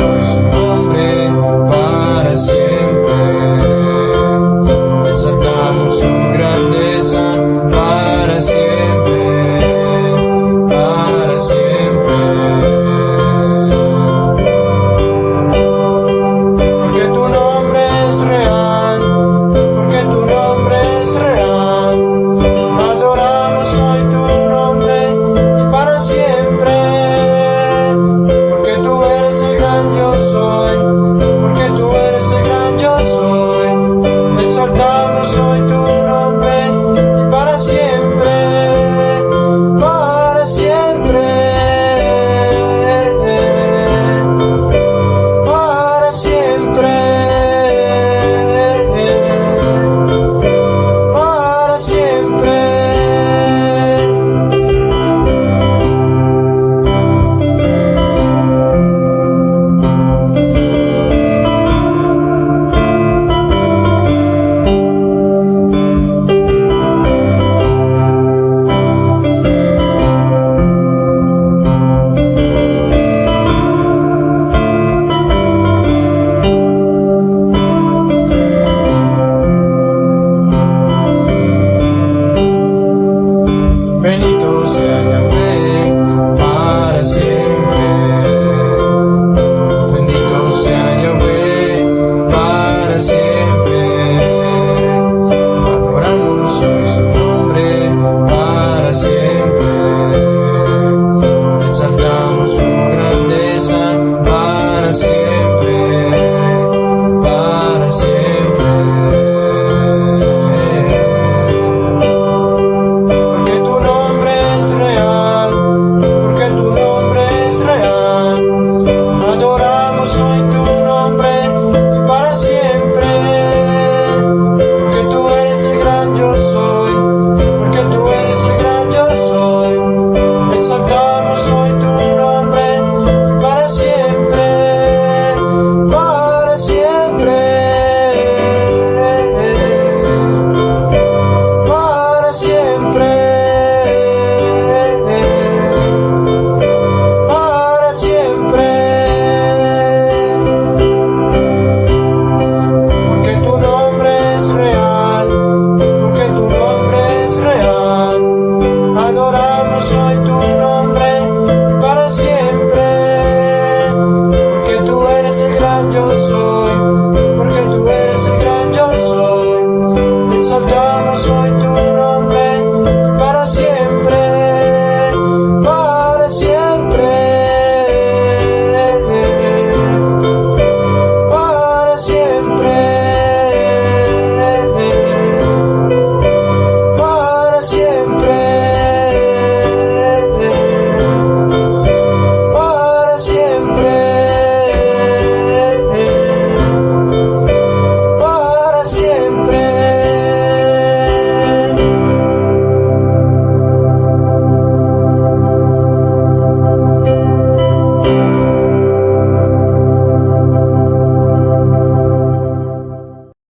en su nombre para siempre. Exaltamos su grandeza para siempre. So Yes.